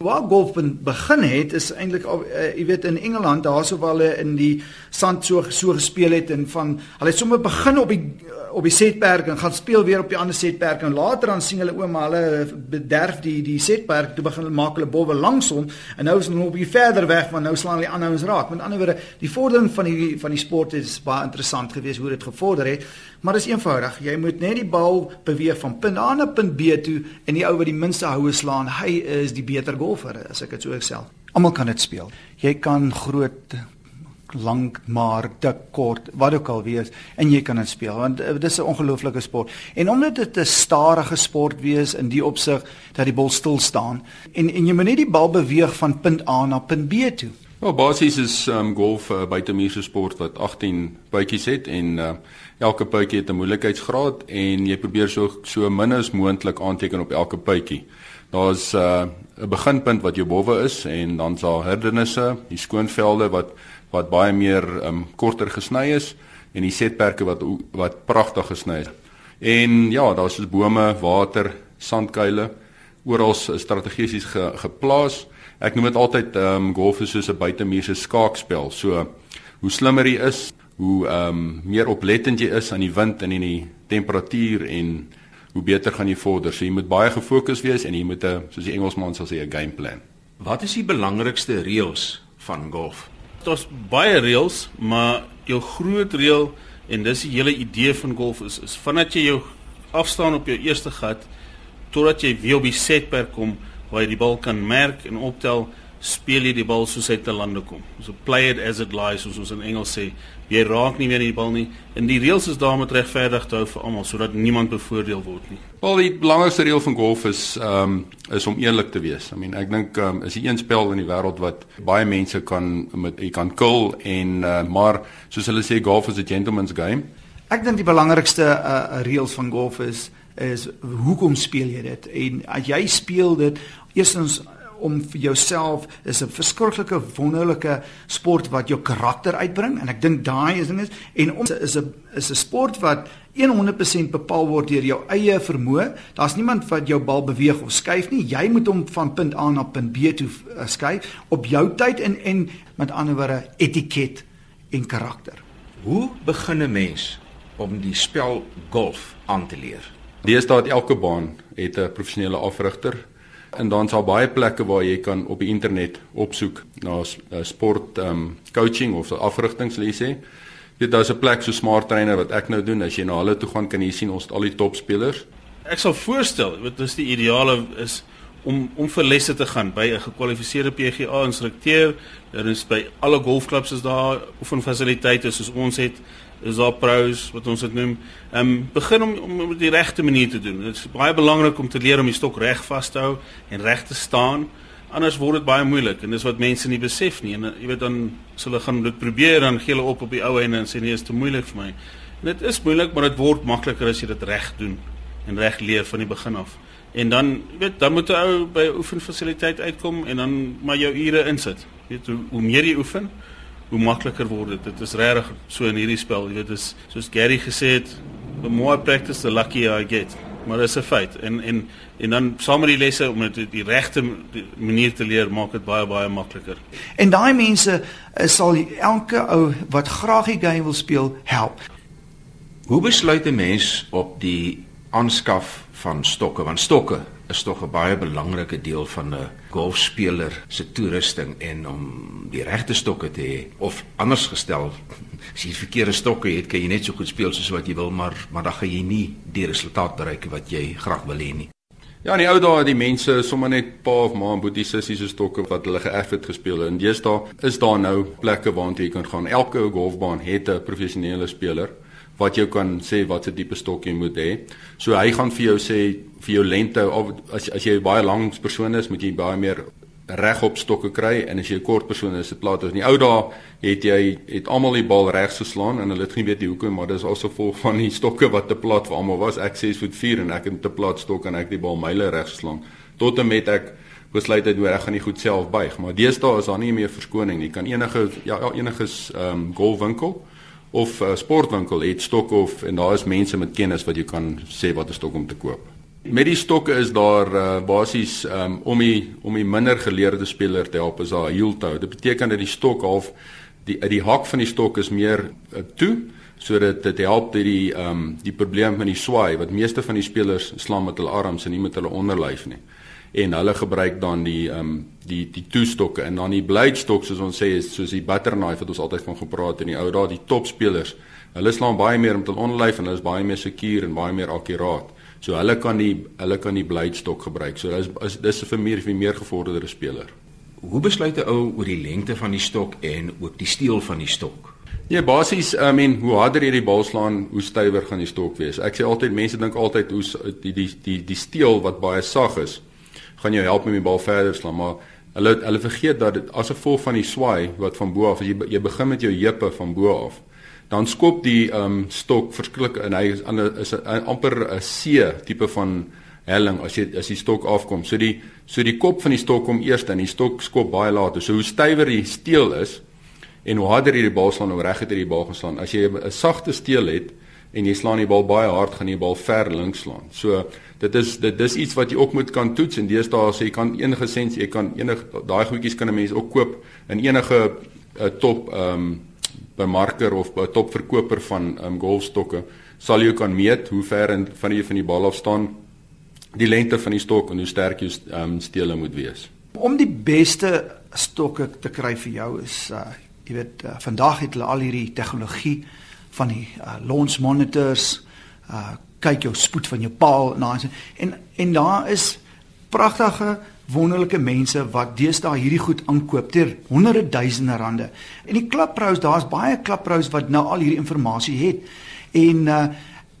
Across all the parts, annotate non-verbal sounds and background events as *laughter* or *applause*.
Waar golf begin het is eintlik uh, jy weet in Engeland daarso waar hulle in die sand so so gespeel het en van hulle het sommer begin op die op die setperk en gaan speel weer op die ander setperk en later dan sien hulle ouma hulle bederf die die setperk toe begin hulle maak hulle bowwe langsom en nou is hulle op 'n verder weg want nou slaan hulle aan ouens raak. Met ander woorde, die vordering van die van die sport is baie interessant geweest hoe dit gevorder het, maar dit is eenvoudig. Jy moet net die bal beweeg van punt A na punt B toe en die ou wat die minste houe slaan, hy is die beter golfer as ek dit so self. Almal kan dit speel. Jy kan groot lank maar dik kort wat ook al wees en jy kan dit speel want uh, dis 'n ongelooflike sport en omdat dit 'n stadige sport wees in die opsig dat die bal stil staan en en jy moet net die bal beweeg van punt A na punt B toe. Ja basies is um, golf 'n uh, buitemuurse sport wat 18 puitjies het en uh, elke puitjie het 'n moeilikheidsgraad en jy probeer so so min as moontlik aanteken op elke puitjie. Daar's 'n uh, beginpunt wat jou bowwe is en dan's daar hindernisse, die skoonvelde wat wat baie meer um korter gesny is en die setperke wat wat pragtig gesny is. En ja, daar's so bome, water, sandkuile oral strategies ge, geplaas. Ek noem dit altyd um golf is soos 'n buitemuurse skaakspel. So hoe slimmer jy is, hoe um meer oplettend jy is aan die wind en in die temperatuur en hoe beter gaan jy vorder. So jy moet baie gefokus wees en jy moet 'n soos die Engelsman sal sê 'n game plan. Wat is die belangrikste reëls van golf? Daar's baie reëls, maar jou groot reël en dis die hele idee van golf is is vandat jy jou afstaan op jou eerste gat totdat jy weer op die setperk kom waar jy die bal kan merk en optel speel jy die bal soos hy te lande kom. So play it as it lies soos ons in Engels sê. Jy raak nie weer die bal nie. En die reëls is daar om dit regverdig te hou vir almal sodat niemand bevoordeel word nie. Wel die belangrikste reël van golf is ehm um, is om eerlik te wees. I mean ek dink ehm um, is die een spel in die wêreld wat baie mense kan met jy kan kill en uh, maar soos hulle sê golf is a gentleman's game. Ek dink die belangrikste uh, reëls van golf is is hoekom speel jy dit? En as jy speel dit eerstens om vir jouself is 'n verskriklike wonderlike sport wat jou karakter uitbring en ek dink daai is ding is en om is 'n is 'n sport wat 100% bepaal word deur jou eie vermoë. Daar's niemand wat jou bal beweeg of skuif nie. Jy moet hom van punt A na punt B toe uh, skuif op jou tyd en en met ander woorde etiket en karakter. Hoe begin 'n mens om die spel golf aan te leer? Deesdae het elke baan het 'n professionele afrigter En dan is daar baie plekke waar jy kan op die internet opsoek na uh, sport um coaching of afrigtingslesse. Dit daar's 'n plek so smart trainer wat ek nou doen. As jy na hulle toe gaan, kan jy sien ons al die topspelers. Ek sal voorstel, weet dis die ideale is om om vir lesse te gaan by 'n gekwalifiseerde PGA instrukteur. Daar is by alle golfklubs is daar oefenfasiliteite soos ons het is daar pros wat ons dit noem. Ehm um, begin om om op die regte manier te doen. Dit is baie belangrik om te leer om die stok reg vas te hou en reg te staan. Anders word dit baie moeilik en dis wat mense nie besef nie. En jy weet dan sal hulle gaan dit probeer dan gee hulle op op die ou en dan sê nee, is te moeilik vir my. En dit is moeilik, maar dit word makliker as jy dit reg doen en reg leer van die begin af. En dan weet dan moet 'n ou by oefenfasiliteit uitkom en dan maar jou ure insit. Weet hoe, hoe meer jy oefen, hoe makliker word dit. Dit is regtig so in hierdie spel, jy weet, is soos Gary gesê het, the more I practice the luckier I get. Maar dit is 'n feit. En en en dan saam met die lesse om dit die, die regte manier te leer, maak dit baie baie makliker. En daai mense uh, sal elke ou wat graag die game wil speel, help. Hoe besluit 'n mens op die aanskaf van stokke? Want stokke is tog 'n baie belangrike deel van 'n golfspeler se toerusting en om die regte stokke te hê of anders gestel *laughs* as jy verkeerde stokke het, kan jy net so goed speel soos wat jy wil, maar maar dan gaan jy nie die resultaat bereik wat jy graag wil hê nie. Ja, in die ou dae het die mense sommer net pa of ma en boetie sissies se stokke wat hulle geërf het gespeel en deesdae is daar nou plekke waartoe jy kan gaan. Elke golfbaan het 'n professionele speler wat jy kan sê wat se tipe stok jy moet hê. So hy gaan vir jou sê vir jou lengte of as as jy baie lank persoon is, moet jy baie meer regop stokke kry en as jy 'n kort persoon is, dit plaas. In die ou dae het jy het almal die bal reg geslaan en hulle het nie weet hoekom, maar dis also vol van die stokke wat te plat vir almal was. Ek 6 voet 4 en ek het te plat stok en ek die bal myle reg geslaan. Tot en met ek besluit het ek gaan nie goed self buig, maar deesdae is daar nie meer verskoning nie. Kan enige ja, ja enige ehm um, golfwinkel of 'n uh, sportwinkel het stokke of en daar is mense met kennis wat jy kan sê wat 'n stok om te koop. Met die stokke is daar uh, basies um, om die om die minder geleerde speler te help is daar heel toe. Dit beteken dat die stok half die die hak van die stok is meer uh, toe sodat dit help dat die ehm um, die probleem met die swaai wat meeste van die spelers slaan met hulle arms en nie met hulle onderlyf nie. En hulle gebruik dan die ehm um, die die toestokke en dan die blade stok soos ons sê is soos die butter knife wat ons altyd van gepraat het in die ou dae die top spelers. Hulle slaan baie meer met hulle onderlyf en hulle is baie meer sekuur en baie meer akkuraat. So hulle kan die hulle kan die blade stok gebruik. So dis is dis vir meer vir meer gevorderde speler. Hoe besluit 'n ou oor die lengte van die stok en ook die steel van die stok? Ja, basies, I mean, hoe harder jy die bal slaan, hoe stywer gaan die stok wees. Ek sê altyd mense dink altyd hoe die die die die steel wat baie sag is, gaan jou help om die bal verder slaan, maar hulle hulle vergeet dat dit as gevolg van die swaai wat van bo af, as jy jy begin met jou heupe van bo af, dan skop die ehm um, stok verskriklik en hy is ander is 'n amper 'n C tipe van helling as jy as die stok afkom. So die so die kop van die stok kom eers en die stok skop baie later. So hoe stywer die steel is, en hoe harder jy die bal slaan, hoe regter jy die bal geslaan. As jy 'n sagte steel het en jy slaan die bal baie hard, gaan jy die bal ver links slaan. So dit is dit dis iets wat jy ook moet kan toets en deesdae sê jy kan enige sens jy kan enige daai goedjies kan 'n mens ook koop in enige uh, top ehm um, bemarker of 'n top verkoper van ehm um, golfstokke sal jy kan meet hoe ver in van jy van die bal af staan die lengte van die stok en hoe sterk jou ehm um, steele moet wees. Om die beste stokke te kry vir jou is uh, jy weet uh, vandag het hulle al hierdie tegnologie van die uh, launch monitors uh, kyk jou spoed van jou paal en en en daar is pragtige wonderlike mense wat deesdae hierdie goed aankoop ter honderde duisende rande. En die klaprous, daar's baie klaprous wat nou al hierdie inligting het. En uh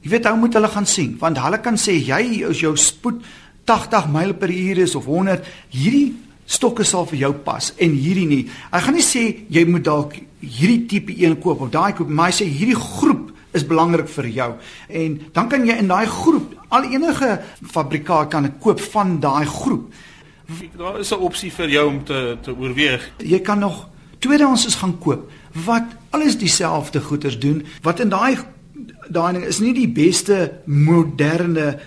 jy weet ou moet hulle gaan sien want hulle kan sê jy is jou spoed 80 myl per uur is of 100 hierdie stokke sal vir jou pas en hierdie nie. Hy gaan nie sê jy moet dalk hierdie tipe een koop of daai koop, maar hy sê hierdie groep is belangrik vir jou. En dan kan jy in daai groep al enige fabrikaat kan koop van daai groep. Daar is 'n opsie vir jou om te te oorweeg. Jy kan nog tweedehands gaan koop wat alles dieselfde goeders doen wat in daai daai ding is nie die beste moderne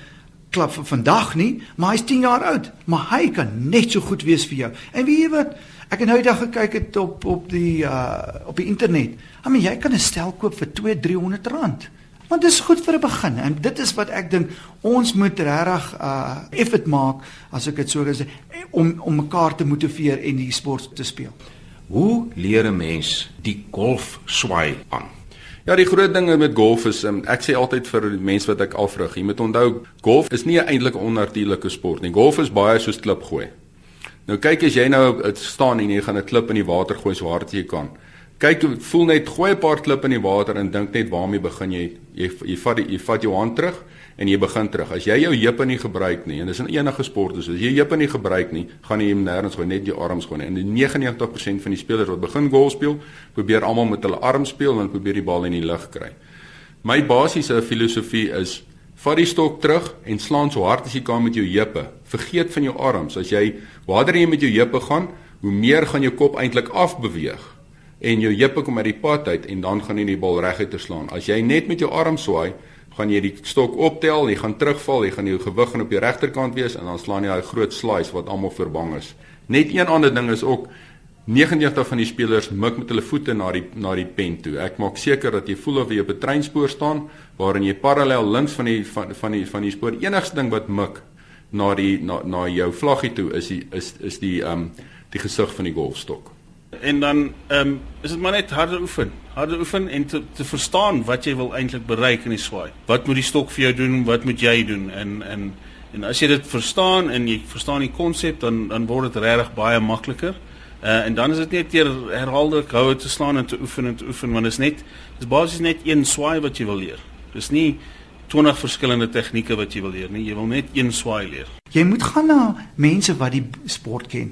klap van vandag nie, maar hy's 10 jaar oud, maar hy kan net so goed wees vir jou. En weet jy wat? Ek het nou die dag gekyk het op op die uh op die internet. I mean jy kan 'n stel koop vir 2 300 rand. Want dit is goed vir 'n begin en dit is wat ek dink ons moet regtig uh effort maak as ek dit so kan sê om om mekaar te motiveer en die sport te speel. Hoe leer 'n mens die golf swaai aan? Ja, die groot ding met golf is um, ek sê altyd vir mense wat ek afrig, jy moet onthou golf is nie eintlik 'n onnatuurlike sport nie. Golf is baie soos klip gooi. Nou kyk as jy nou staan en jy gaan 'n klip in die water gooi so hard as jy kan. Kyk, voel net gooi 'n paar klippe in die water en dink net waarmee begin jy? Jy jy vat die, jy vat jou hand terug en jy begin terug. As jy jou heupe nie gebruik nie en dis in enige sport is, as jy heupe nie gebruik nie, gaan jy hom nêrens gooi, net jou arms gooi. En 99% van die spelers wat begin golf speel, probeer almal met hulle arms speel en probeer die bal in die lug kry. My basiese filosofie is vat die stok terug en slaan so hard as jy kan met jou heupe. Vergeet van jou arms. As jy hoe harder jy met jou heupe gaan, hoe meer gaan jou kop eintlik afbeweeg en jou heupe kom uit die pad uit en dan gaan jy die bal reguit te slaan. As jy net met jou arm swaai, gaan jy die stok optel, jy gaan terugval, jy gaan jou gewig gaan op die regterkant wees en dan slaan jy daai groot slice wat almal verbang is. Net een ander ding is ook 99 van die spelers mik met hulle voete na die na die pen toe. Ek maak seker dat jy voel of jy op 'n treinspoor staan waarin jy parallel links van die van van die van die spoor. Enigste ding wat mik na die na na jou vlaggie toe is die is is die ehm um, die gesig van die golfstok. En dan ehm um, is dit maar net harde oefen. Harde oefen en te te verstaan wat jy wil eintlik bereik in die swaai. Wat moet die stok vir jou doen? Wat moet jy doen? En en en as jy dit verstaan en jy verstaan die konsep dan dan word dit regtig baie makliker. Uh, en dan is dit net deur herhaaldelik hou te slaan en te oefen en te oefen want dit is net dis basies net een swaai wat jy wil leer. Dis nie 20 verskillende tegnieke wat jy wil leer nie. Jy wil net een swaai leer. Jy moet gaan na mense wat die sport ken.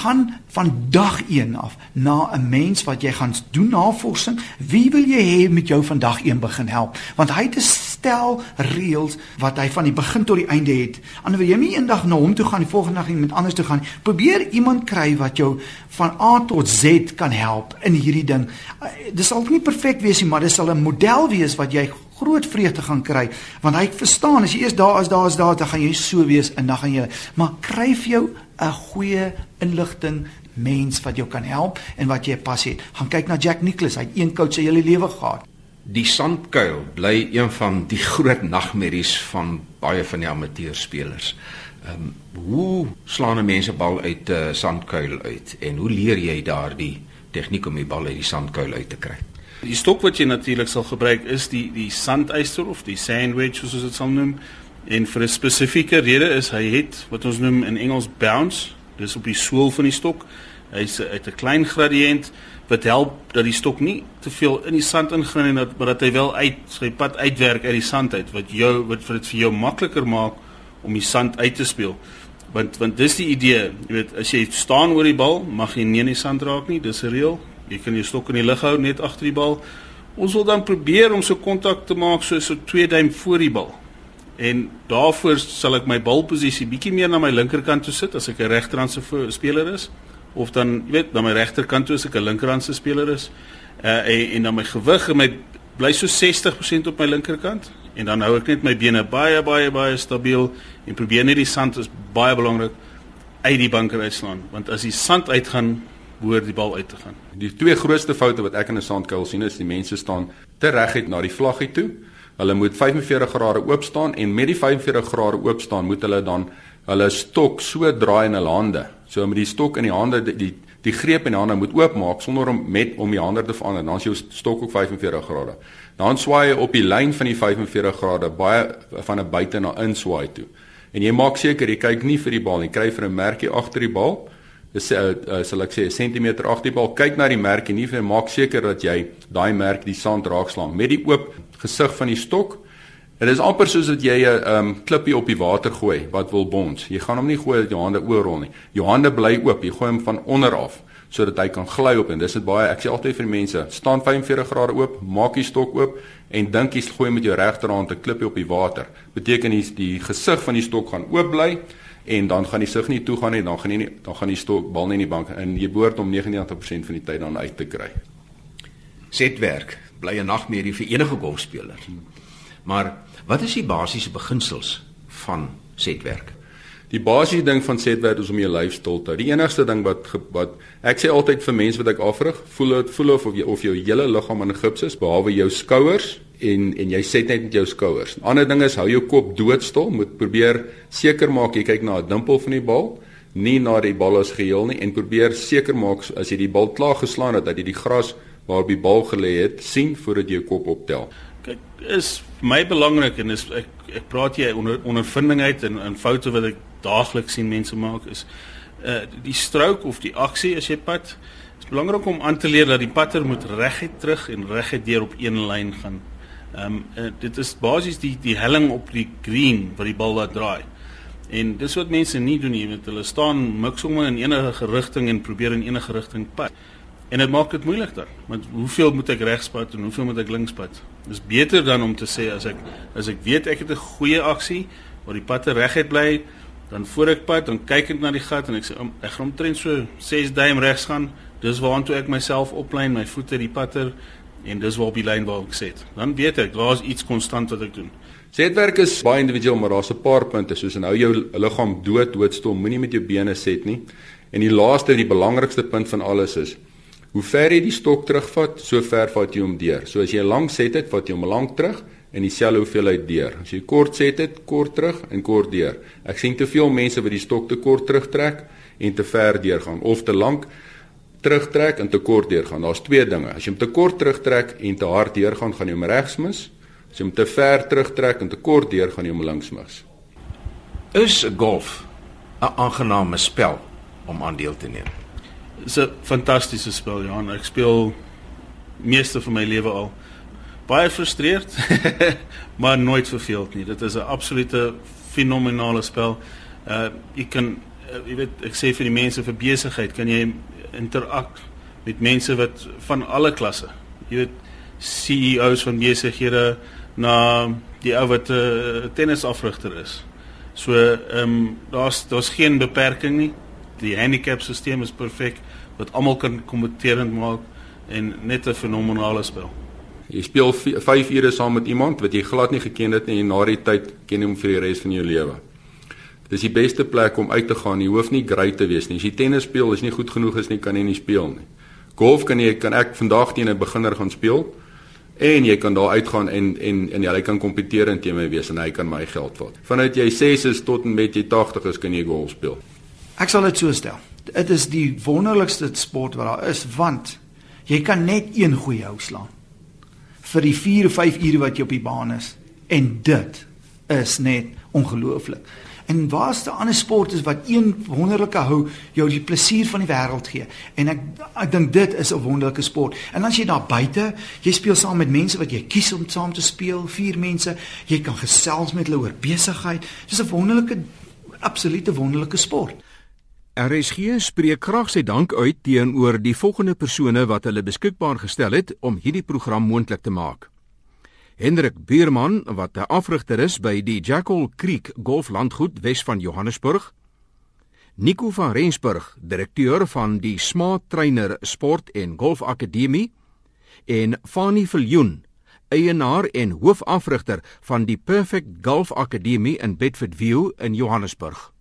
Gaan van dag 1 af na 'n mens wat jy gaan doen navorsing. Wie wil jy hê met jou van dag 1 begin help? Want hy het 'n stel reëls wat hy van die begin tot die einde het. Anders wil jy nie eendag na hom toe gaan, die volgende dag iemand anders toe gaan. Probeer iemand kry wat jou van A tot Z kan help in hierdie ding. Dit sal nie perfek wees nie, maar dit sal 'n model wees wat jy groot vreugde gaan kry want hy verstaan as jy eers daar is daar is daar dan gaan jy so wees en dan gaan jy maar kry vir jou 'n goeie inligting mens wat jou kan help en wat jy pas het. Gaan kyk na Jack Nicklaus, hy het een coach sy hele lewe gehad. Die sandkuil bly een van die groot nagmerries van baie van die amateurspelers. Ehm um, hoe slaan 'n mens 'n bal uit 'n uh, sandkuil uit en hoe leer jy daardie tegniek om die bal uit die sandkuil uit te kry? Die stok wat jy natuurlik sal gebruik is die die sandyster of die sandwich soos ons dit sal noem. En vir 'n spesifieke rede is hy het wat ons noem in Engels bounce, dis op die sool van die stok. Hy's uit 'n klein gradiënt wat help dat die stok nie te veel in die sand ingaan en dat maar dat hy wel uit sy pad uitwerk uit die sand uit wat jou wat vir dit vir jou makliker maak om die sand uit te speel. Want want dis die idee, jy weet, as jy staan oor die bal, mag jy nie in die sand raak nie, dis 'n reël. Jy kan jou stok in die lug hou net agter die bal. Ons wil dan probeer om so kontak te maak so so 2 duim voor die bal. En daarvoor sal ek my balposisie bietjie meer na my linkerkant toe sit as ek 'n regterhandse speler is of dan jy weet na my regterkant toe as ek 'n linkerhandse speler is. Uh en, en dan my gewig en my bly so 60% op my linkerkant en dan hou ek net my bene baie baie baie stabiel en probeer net die sand is baie belangrik uit die banker uitslaan want as die sand uitgaan behoort die bal uit te gaan. Die twee grootste foute wat ek in 'n sandkuil sien is die mense staan te reguit na die vlaggie toe. Hulle moet 45 grade oop staan en met die 45 grade oop staan moet hulle dan hulle stok so draai in hulle hande. So met die stok in die hande die die, die greep in die hande moet oopmaak sonder om met om die hande te verander. Dan is jou stok ook 45 grade. Dan swaai jy op die lyn van die 45 grade baie van 'n buite na inswaai toe. En jy maak seker jy kyk nie vir die bal nie, kry vir 'n merkie agter die bal dis uh, uh, sal ek sê 'n sentimeter agter die bal kyk na die merk en nie vir maak seker dat jy daai merk die sand raakslaan met die oop gesig van die stok dit is amper soos dat jy 'n um, klippie op die water gooi wat wil bons jy gaan hom nie gooi dat jou hande oorrol nie. Jou hande bly oop. Jy gooi hom van onder af sodat hy kan gly op en dis dit baie ek sê altyd vir mense staan 45 grade oop maak die stok oop en dink jy gooi met jou regterhand 'n klippie op die water beteken die, die gesig van die stok gaan oop bly en dan gaan die sig nie toe gaan nie, dan gaan nie dan gaan die stok bal nie in die bank en jy behoort om 99% van die tyd dan uit te kry. Setwerk bly 'n nagmerrie vir enige golfspeler. Maar wat is die basiese beginsels van setwerk? Die basiese ding van setwerk is om jou lyf stil te hou. Die enigste ding wat wat ek sê altyd vir mense wat ek afrig, voel dit voel of jy of jou hele liggaam in gips is behalwe jou skouers en en jy set net met jou skouers. Ander ding is hou jou kop doodstil, moet probeer seker maak jy kyk na 'n dimpel van die bal, nie na die bal as geheel nie en probeer seker maak as jy die bal klaar geslaan het dat jy die gras waarop die bal gelê het sien voordat jy jou kop optel. Kyk, is my belangrik en is ek ek praat jy onder ondervinding uit en en foute wat ek daagliks sien mense maak is uh die stroke of die aksie as jy pad is belangrik om aan te leer dat die patter moet reguit terug en reguit deur op een lyn gaan Ehm um, dit is basies die die helling op die green wat die bal laat draai. En dis wat mense nie doen nie, want hulle staan mik sommer in enige rigting en probeer in enige rigting pad. En dit maak dit moeilik dan. Want hoeveel moet ek regspad en hoeveel moet ek linkspad? Dis beter dan om te sê as ek as ek weet ek het 'n goeie aksie waar die pad reguit bly, dan voor ek pad, dan kyk ek na die gat en ek sê ek gaan omtrent so 6 duim regs gaan. Dis waartoe ek myself oplyn, my voete die patter en dis waar op die lyn waar ek sit. Dan weet ek daar's iets konstant wat ek doen. Setwerk is baie individueel, maar daar's 'n paar punte soos en hou jou liggaam dood doodstil, moenie met jou bene set nie. En die laaste, die belangrikste punt van alles is hoe ver jy die stok terugvat, so ver vat jy hom deur. So as jy set het, vat jy hom lank terug en dieselfde hoeveelheid deur. As jy kort set het, kort terug en kort deur. Ek sien te veel mense wat die stok te kort terugtrek en te ver deurgaan of te lank terugtrek en te kort deurgaan. Daar's twee dinge. As jy hom te kort terugtrek en te hard deurgaan, gaan jy hom regs mis. As jy hom te ver terugtrek en te kort deur, gaan jy hom links mis. Is golf 'n aangename spel om aan deel te neem? Dis 'n fantastiese spel, Johan. Ek speel meeste van my lewe al. Baie frustreerd, *laughs* maar nooit verveeld nie. Dit is 'n absolute fenominale spel. Uh jy kan uh, jy weet ek sê vir die mense vir besigheid, kan jy interak met mense wat van alle klasse. Jy weet CEOs van besighede na die ou wat 'n uh, tennisafrigter is. So ehm um, daar's daar's geen beperking nie. Die handicapstelsel is perfek wat almal kan kompeterend maak en net 'n fenominale spel. Jy speel 5 ure saam met iemand wat jy glad nie geken het nie en na die tyd ken jy hom vir die res van jou lewe. Dis die beste plek om uit te gaan. Jy hoef nie great te wees nie. As jy tennis speel, is nie goed genoeg is nie, kan jy nie speel nie. Golf kan jy kan ek vandag teen 'n beginner gaan speel en jy kan daar uitgaan en en en jy kan kompeteer teen my wees en hy kan my geld vat. Vanuit jy 6 is tot en met jy 80 is kan jy golf speel. Ek sal dit so stel. Dit is die wonderlikste sport wat daar is want jy kan net een goeie hou slaan vir die 4 of 5 ure wat jy op die baan is en dit is net ongelooflik. En waar's die ander sporte wat een wonderlike hou jou die plesier van die wêreld gee. En ek ek dink dit is 'n wonderlike sport. En as jy daar buite, jy speel saam met mense wat jy kies om saam te speel, vier mense, jy kan gesels met hulle oor besigheid. Dis 'n wonderlike absolute wonderlike sport. RSG spreek graag sy dank uit teenoor die volgende persone wat hulle beskikbaar gestel het om hierdie program moontlik te maak. Hendrik Buurman wat 'n afrigter is by die Jackal Creek Golflandgoed Wes van Johannesburg. Nico van Rensburg, direkteur van die Smart Trainer Sport en Golf Akademie en Fanie Viljoen, eienaar en hoofafrigter van die Perfect Golf Akademie in Bedford View in Johannesburg.